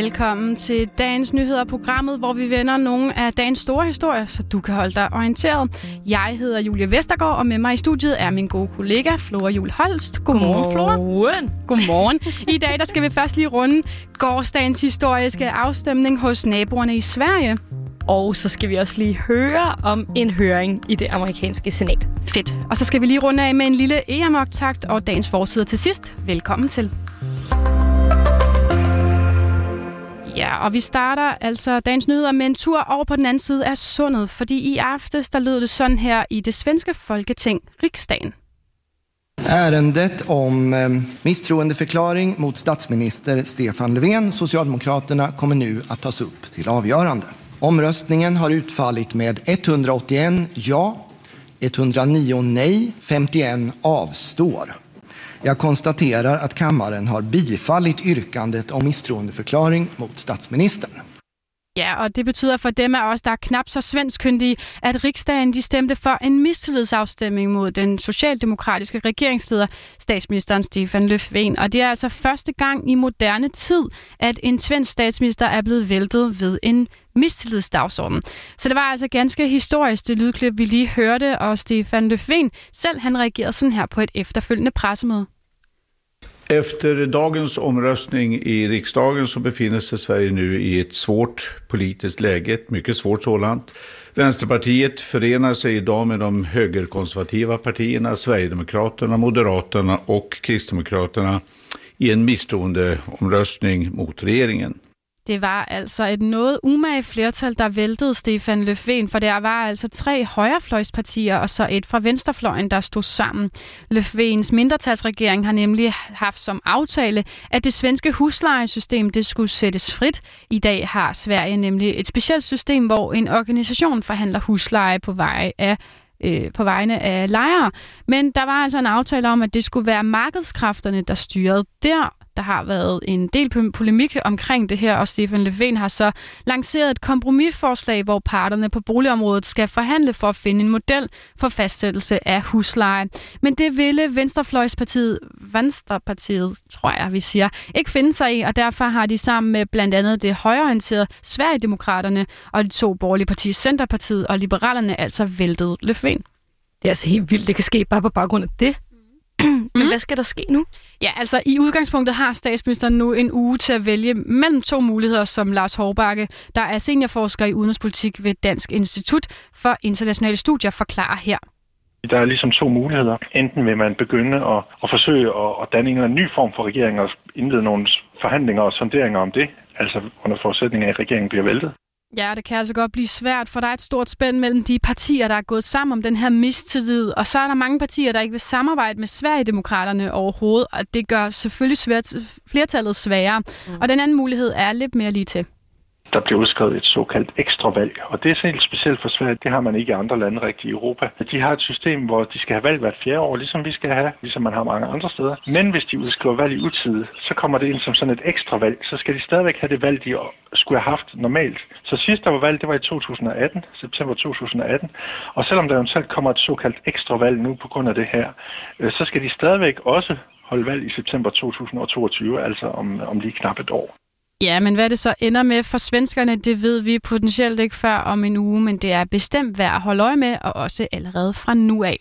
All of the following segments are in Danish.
Velkommen til dagens nyheder programmet, hvor vi vender nogle af dagens store historier, så du kan holde dig orienteret. Jeg hedder Julie Vestergaard, og med mig i studiet er min gode kollega Flora Jul Holst. Godmorgen, Flora. Godmorgen. Godmorgen. I dag der skal vi først lige runde gårdsdagens historiske afstemning hos naboerne i Sverige. Og så skal vi også lige høre om en høring i det amerikanske senat. Fedt. Og så skal vi lige runde af med en lille EM-optakt og dagens forside til sidst. Velkommen til. Ja, og vi starter altså dagens nyheder med en tur over på den anden side af sundet, fordi i aftes der lød det sådan her i det svenske folketing, Riksdagen. Ärendet om eh, misstroendeförklaring mot statsminister Stefan Löfven, Socialdemokraterna, kommer nu att tas upp till avgörande. Omröstningen har utfallit med 181 ja, 109 nej, 51 avstår. Jag konstaterar att kammaren har bifallit yrkandet om misstroendeförklaring mot statsministern. Ja, og det betyder for dem af os, der er knap så svenskkyndige, at riksdagen de stemte for en mistillidsafstemning mod den socialdemokratiske regeringsleder, statsministeren Stefan Löfven. Og det er altså første gang i moderne tid, at en svensk statsminister er blevet væltet ved en mistillidsdagsorden. Så det var altså ganske historisk, det lydklip, vi lige hørte, og Stefan Löfven selv han reagerede sådan her på et efterfølgende pressemøde. Efter dagens omröstning i riksdagen så befinner sig Sverige nu i ett svårt politiskt läge, ett mycket svårt sådant. Vänsterpartiet förenar sig idag med de högerkonservativa partierna, Sverigedemokraterna, Moderaterna och Kristdemokraterna i en misstroendeomröstning mot regeringen. Det var altså et noget umage flertal, der væltede Stefan Löfven, for der var altså tre højrefløjspartier og så et fra venstrefløjen, der stod sammen. Löfvens mindretalsregering har nemlig haft som aftale, at det svenske huslejesystem det skulle sættes frit. I dag har Sverige nemlig et specielt system, hvor en organisation forhandler husleje på vej af øh, på vegne af lejere. Men der var altså en aftale om, at det skulle være markedskræfterne, der styrede der, der har været en del polemik omkring det her, og Stefan Löfven har så lanceret et kompromisforslag, hvor parterne på boligområdet skal forhandle for at finde en model for fastsættelse af husleje. Men det ville Venstrefløjspartiet, Venstrepartiet, tror jeg, vi siger, ikke finde sig i, og derfor har de sammen med blandt andet det højreorienterede Sverigedemokraterne og de to borgerlige partier, Centerpartiet og Liberalerne, altså væltet Löfven. Det er altså helt vildt, det kan ske bare på baggrund af det. Men mm. hvad skal der ske nu? Ja, altså i udgangspunktet har statsministeren nu en uge til at vælge mellem to muligheder, som Lars Hårbakke, der er seniorforsker i udenrigspolitik ved Dansk Institut for Internationale Studier, forklarer her. Der er ligesom to muligheder. Enten vil man begynde at, at forsøge at, at danne en ny form for regering og indlede nogle forhandlinger og sonderinger om det, altså under forudsætning af, at regeringen bliver væltet. Ja, det kan altså godt blive svært, for der er et stort spænd mellem de partier, der er gået sammen om den her mistillid, og så er der mange partier, der ikke vil samarbejde med Sverigedemokraterne overhovedet, og det gør selvfølgelig svært, flertallet sværere. Mm. Og den anden mulighed er lidt mere lige til der bliver udskrevet et såkaldt ekstravalg. Og det er helt specielt for Sverige. Det har man ikke i andre lande rigtig i Europa. De har et system, hvor de skal have valg hvert fjerde år, ligesom vi skal have, ligesom man har mange andre steder. Men hvis de udskriver valg i utide, så kommer det ind som sådan et ekstra valg. Så skal de stadigvæk have det valg, de skulle have haft normalt. Så sidst der var valg, det var i 2018, september 2018. Og selvom der eventuelt kommer et såkaldt ekstra valg nu på grund af det her, øh, så skal de stadigvæk også holde valg i september 2022, altså om, om lige knap et år. Ja, men hvad det så ender med for svenskerne, det ved vi potentielt ikke før om en uge, men det er bestemt værd at holde øje med, og også allerede fra nu af.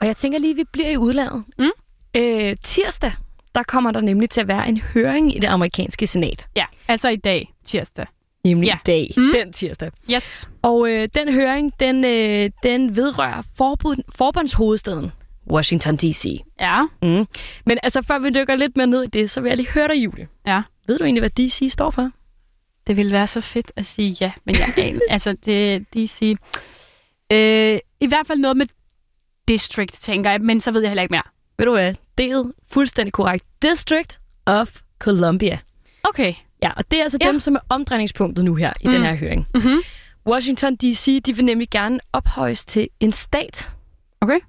Og jeg tænker lige, at vi bliver i udlandet. Mm? Øh, tirsdag, der kommer der nemlig til at være en høring i det amerikanske senat. Ja, altså i dag, tirsdag. Nemlig ja. i dag, mm. den tirsdag. Yes. Og øh, den høring, den, øh, den vedrører forbud, forbundshovedstaden Washington D.C. Ja. Mm. Men altså, før vi dykker lidt mere ned i det, så vil jeg lige høre dig, Julie. Ja. Ved du egentlig, hvad D.C. står for? Det ville være så fedt at sige ja, men jeg aner. altså, det D.C. Øh, I hvert fald noget med district, tænker jeg, men så ved jeg heller ikke mere. Ved du hvad? Det er fuldstændig korrekt. District of Columbia. Okay. Ja, og det er altså ja. dem, som er omdrejningspunktet nu her i mm. den her høring. Mm-hmm. Washington D.C., de vil nemlig gerne ophøjes til en stat. Okay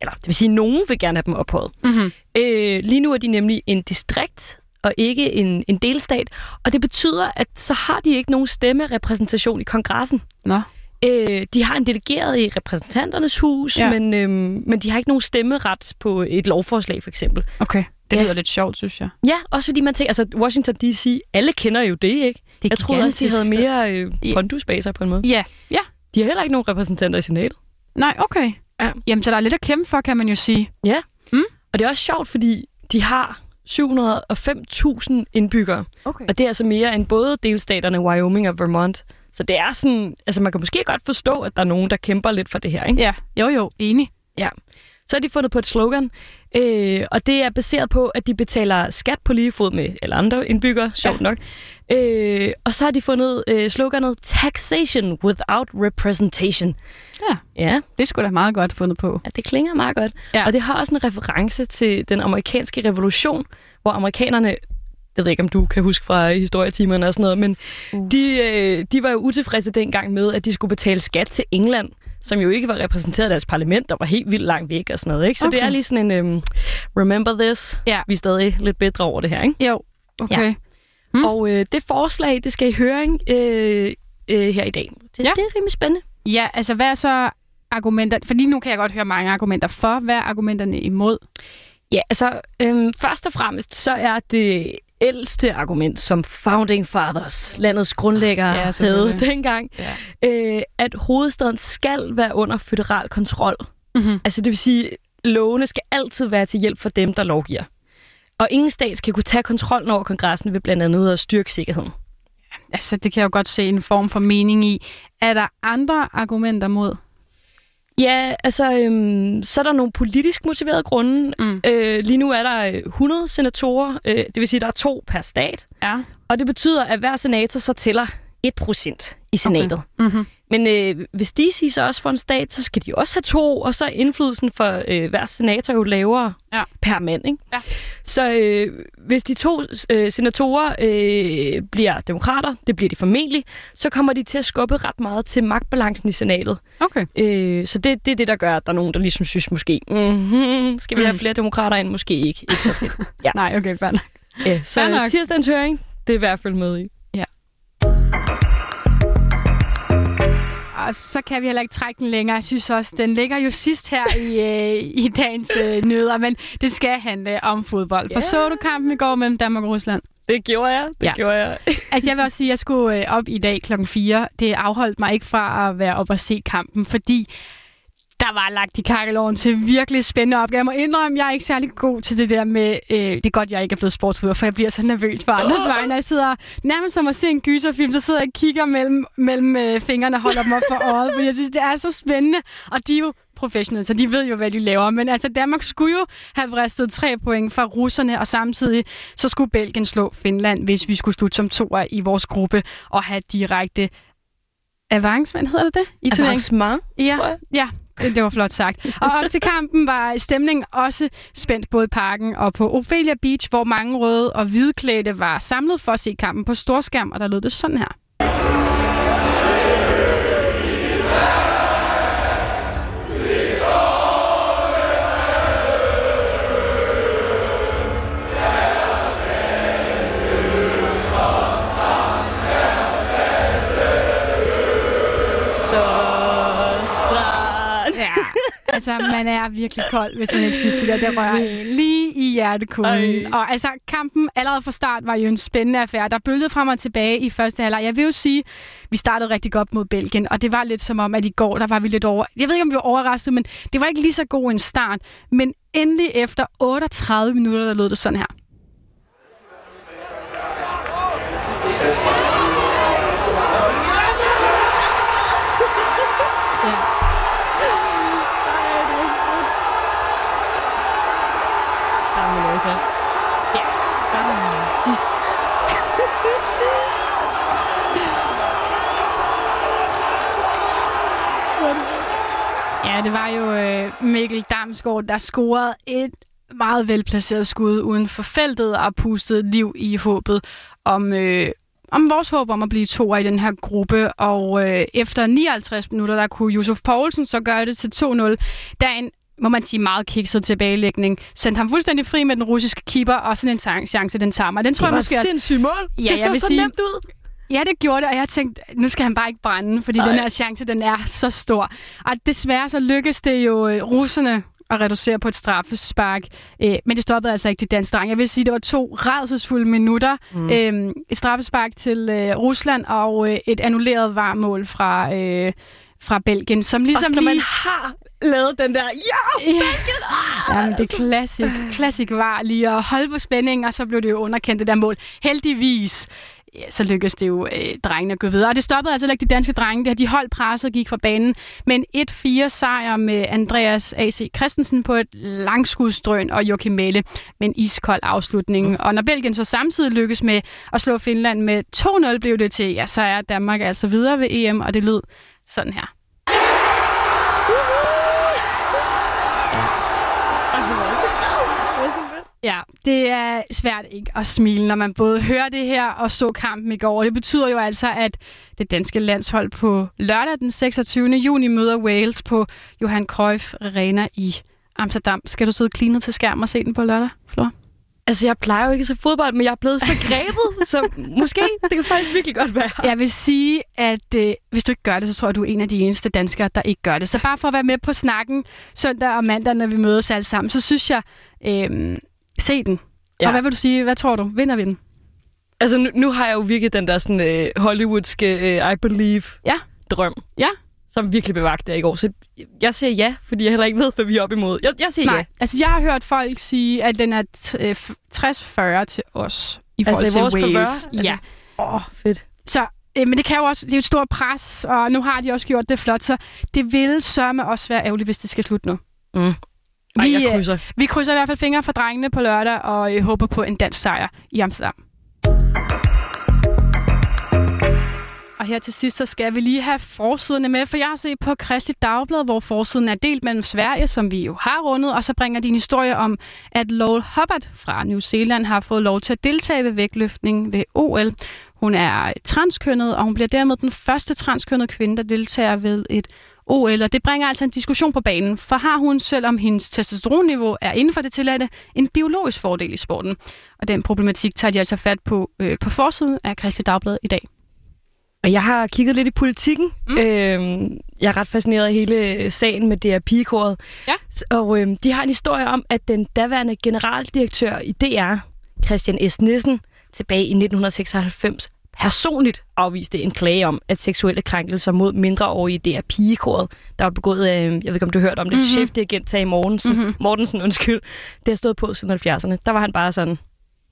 eller det vil sige, at nogen vil gerne have dem ophøjet. Mm-hmm. Øh, lige nu er de nemlig en distrikt, og ikke en, en delstat. Og det betyder, at så har de ikke nogen stemmerepræsentation i kongressen. Nå. Øh, de har en delegeret i repræsentanternes hus, ja. men, øh, men de har ikke nogen stemmeret på et lovforslag, for eksempel. Okay. Det Ja. lyder lidt sjovt, synes jeg. Ja, også fordi man tænker, altså Washington D.C., alle kender jo det, ikke? Det Jeg troede også, de havde mere øh, Ja. pondus bag sig på en måde. Ja, ja. De har heller ikke nogen repræsentanter i senatet. Nej, okay. Ja. Jamen, så der er lidt at kæmpe for, kan man jo sige. Og det er også sjovt, fordi de har 705.000 indbyggere. Okay. Og det er altså mere end både delstaterne Wyoming og Vermont. Så det er sådan, altså man kan måske godt forstå, at der er nogen, der kæmper lidt for det her, ikke? Ja, jo jo, enig. Ja. Så har de fundet på et slogan, øh, og det er baseret på, at de betaler skat på lige fod med alle andre indbyggere, sjovt ja. nok. Øh, og så har de fundet øh, sloganet Taxation Without Representation. Ja, Ja, det skulle da meget godt fundet på. ja, det klinger meget godt. Ja. Og det har også en reference til den amerikanske revolution, hvor amerikanerne, jeg ved ikke, om du kan huske fra historietimerne og sådan noget, men uh. de, øh, de var jo utilfredse dengang med, at de skulle betale skat til England, som jo ikke var repræsenteret af deres parlament, og var helt vildt langt væk og sådan noget. Ikke? Så okay. det er lige sådan en, um, remember this, Ja. vi er stadig lidt bedre over det her. Ikke? Jo, okay. Ja. Ja. Mm. Mm. Og øh, det forslag, det skal i høring øh, øh, her i dag. Det, Ja. det er rimelig spændende. ja, altså hvad er så argumenter? Fordi nu kan jeg godt høre mange argumenter for. Hvad er argumenterne imod? Ja, altså øhm, først og fremmest, så er det ældste argument, som Founding Fathers, landets grundlæggere, Ja, havde dengang, Ja. øh, at hovedstaden skal være under federal kontrol. Mm-hmm. Altså det vil sige, lovene skal altid være til hjælp for dem, der lovgiver. Og ingen stat skal kunne tage kontrollen over kongressen ved blandt andet at styrke sikkerheden. Altså, det kan jeg jo godt se en form for mening i. Er der andre argumenter mod? Ja, altså, øhm, så er der nogle politisk motiverede grunde. Mm. Øh, lige nu er der øh, 100 senatorer, øh, det vil sige, der er to per stat. Ja. Og det betyder, at hver senator så tæller 1% i senatet. Okay. Mm-hmm. Men øh, hvis DC så også får en stat, så skal de også have to, og så er indflydelsen for øh, hver senator jo lavere Ja. per mand. Ikke? Ja. Så øh, hvis de to øh, senatorer øh, bliver demokrater, det bliver de formentlig, så kommer de til at skubbe ret meget til magtbalancen i senatet. Okay. Øh, så det, det er det, der gør, at der er nogen, der ligesom synes måske, mm-hmm, skal vi have Mm. flere demokrater ind? Måske ikke. Ikke så fedt. ja. Nej, okay, fair nok. ja, så tirsdagens høring, det er i hvert fald med i. Og så kan vi heller ikke trække den længere. Jeg synes også, den ligger jo sidst her i, øh, i dagens øh, nyheder, men det skal handle om fodbold. For Ja. så du kampen i går mellem Danmark og Rusland? Det gjorde jeg. Det Ja. gjorde jeg. Altså, jeg vil også sige, at jeg skulle øh, op i dag klokken 4. Det afholdt mig ikke fra at være op og se kampen, fordi der var lagt i kakkeloven til virkelig spændende opgaver. Jeg må indrømme, jeg er ikke særlig god til det der med... Øh, det er godt, jeg ikke er blevet sportsudøver, for jeg bliver så nervøs på andres vegne. Jeg sidder nærmest som at se en gyserfilm, så sidder jeg og kigger mellem, mellem øh, fingrene og holder dem op for øjet, for jeg synes, det er så spændende. Og de er jo professionelle, så de ved jo, hvad de laver. Men altså, Danmark skulle jo have vristet tre point fra russerne, og samtidig så skulle Belgien slå Finland, hvis vi skulle slutte som toer i vores gruppe og have direkte avancement, hedder det det? I? Avancement, Ja, tror jeg. ja det, var flot sagt. Og op til kampen var stemningen også spændt både i parken og på Ophelia Beach, hvor mange røde og hvidklædte var samlet for at se kampen på storskærm, og der lød det sådan her. Ja, altså man er virkelig kold, hvis man ikke synes, det der, det rører en lige i hjertekuglen. Og altså kampen allerede fra start var jo en spændende affære. Der bølgede frem og tilbage i første halvleg. Jeg vil jo sige, vi startede rigtig godt mod Belgien, og det var lidt som om, at i går, der var vi lidt over... Jeg ved ikke, om vi var overrasket, men det var ikke lige så god en start. Men endelig efter 38 minutter, der lød det sådan her. Ja. Damsgaard, der scorede et meget velplaceret skud uden for feltet og pustede liv i håbet om, øh, om vores håb om at blive to i den her gruppe. Og øh, efter 59 minutter, der kunne Josef Poulsen så gøre det til 2-0, da en må man sige, meget kikset tilbagelægning. Sendte ham fuldstændig fri med den russiske keeper, og sådan en chance, den tager mig. Den tror Det jeg var måske, et at- sindssygt mål. Ja, det jeg så så sige- nemt ud. Ja, det gjorde det, og jeg tænkte, nu skal han bare ikke brænde, fordi Ej. den her chance, den er så stor. Og desværre så lykkes det jo øh, russerne at reducere på et straffespark. Øh, men det stoppede altså ikke de danske drenge. Jeg vil sige, det var to redselsfulde minutter. Mm. Øh, et straffespark til øh, Rusland og øh, et annulleret varmål fra... Øh, fra Belgien, som ligesom Også når lige... man har lavet den der, ja, Belgien! Ah! Ja, men det er klassik, klassik var lige at holde på spændingen, og så blev det jo underkendt det der mål. Heldigvis ja, så lykkedes det jo øh, drengene at gå videre. Og det stoppede altså ikke de danske drenge. Det, de holdt presset og gik fra banen. Men 1-4 sejr med Andreas A.C. Christensen på et langskudstrøn og Joachim Mæle med en iskold afslutning. Mm. Og når Belgien så samtidig lykkedes med at slå Finland med 2-0, blev det til, ja, så er Danmark altså videre ved EM, og det lød sådan her. Ja, det er svært ikke at smile, når man både hører det her og så kampen i går. Det betyder jo altså, at det danske landshold på lørdag den 26. juni møder Wales på Johan Cruyff Arena i Amsterdam. Skal du sidde klinet til skærm og se den på lørdag, Flor? Altså, jeg plejer jo ikke så fodbold, men jeg er blevet så grebet, så måske, det kan faktisk virkelig godt være. Jeg vil sige, at øh, hvis du ikke gør det, så tror jeg, du er en af de eneste danskere, der ikke gør det. Så bare for at være med på snakken søndag og mandag, når vi mødes alle sammen, så synes jeg, øh, se den. Ja. Og hvad vil du sige? Hvad tror du? Vinder vi den? Altså, nu, nu har jeg jo virkelig den der sådan øh, hollywoodske øh, I believe Ja. drøm, Ja? som virkelig bevagte der i går. Så jeg siger ja, fordi jeg heller ikke ved, hvad vi er op imod. Jeg, jeg siger Nej. ja. Altså, jeg har hørt folk sige, at den er øh, f- 60-40 til os i forhold Altså, i vores til favør? Wales. Altså- Ja. Åh, oh, fedt. Så, øh, men det kan jo også, det er jo et stort pres, og nu har de også gjort det flot, så det vil sørme også være ærgerligt, hvis det skal slutte nu. Mm. Ej, Vi, jeg øh, krydser. Vi krydser i hvert fald fingre for drengene på lørdag, og øh, håber på en dansk sejr i Amsterdam. Og her til sidst, så skal vi lige have forsiderne med, for jeg har set på Kristi Dagblad, hvor forsiden er delt mellem Sverige, som vi jo har rundet, og så bringer de en historie om, at Lowell Hubbard fra New Zealand har fået lov til at deltage ved vægtløftning ved OL. Hun er transkønnet, og hun bliver dermed den første transkønnede kvinde, der deltager ved et OL, og det bringer altså en diskussion på banen, for har hun, selvom hendes testosteronniveau er inden for det tilladte, en biologisk fordel i sporten? Og den problematik tager de altså fat på øh, på forsiden af Kristi Dagblad i dag. Og jeg har kigget lidt i politikken. Mm. Øhm, jeg er ret fascineret af hele sagen med det her pigekoret. Ja. Og øhm, de har en historie om, at den daværende generaldirektør i DR, Christian S. Nissen, tilbage i 1996 personligt afviste en klage om, at seksuelle krænkelser mod mindreårige i DR pigekoret, der var begået af, jeg ved ikke om du har hørt om det, Mhm. mm-hmm. chefdirigent Tage Mortensen, Mhm. mm-hmm. Mortensen, undskyld, det har stået på siden 70'erne. Der var han bare sådan,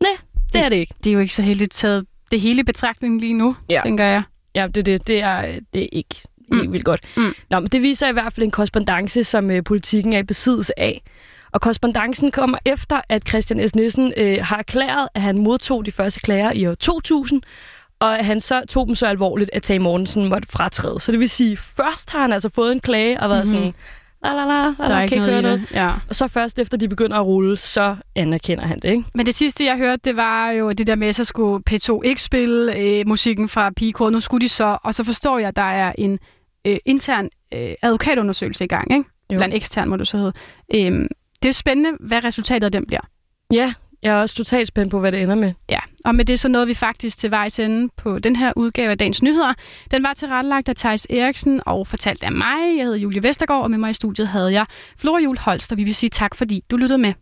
nej, det er det ikke. Det er jo ikke så heldigt taget det hele i betragtning lige nu, Ja. tænker jeg. Ja, det, det, det, er, det er ikke mm. helt vildt godt. Mm. Nå, men det viser i hvert fald en korrespondence, som øh, politikken er i besiddelse af. Og korrespondancen kommer efter, at Christian S. Nissen øh, har erklæret, at han modtog de første klager i år 2000, og han så tog dem så alvorligt, at Tage Mortensen måtte fratræde. Så det vil sige, først har han altså fået en klage og været Mhm. mm-hmm. sådan, la la la, la, la kan ikke høre noget. Ja. Og så først efter de begynder at rulle, så anerkender han det, ikke? Men det sidste, jeg hørte, det var jo det der med, at så skulle P2 ikke spille øh, musikken fra Pigekor. Nu skulle de så, og så forstår jeg, at der er en øh, intern øh, advokatundersøgelse i gang, ikke? Jo. Blandt ekstern, må du så hedde. Øhm, det er spændende, hvad resultatet af den bliver. Ja, jeg er også totalt spændt på, hvad det ender med. Ja, og med det så nåede vi faktisk til vejs ende på den her udgave af Dagens Nyheder. Den var tilrettelagt af Thijs Eriksen og fortalt af mig. Jeg hedder Julie Vestergaard, og med mig i studiet havde jeg Flora Jul Holst, og vi vil sige tak, fordi du lyttede med.